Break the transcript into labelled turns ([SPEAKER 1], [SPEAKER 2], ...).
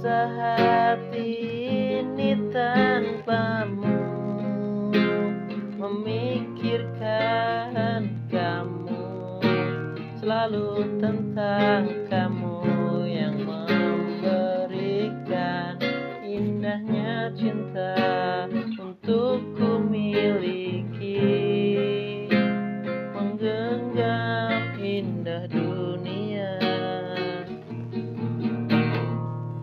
[SPEAKER 1] sehati ini tanpamu Memikirkan kamu Selalu tentang kamu yang memberikan Indahnya cinta untuk ku miliki. Menggenggam indah dunia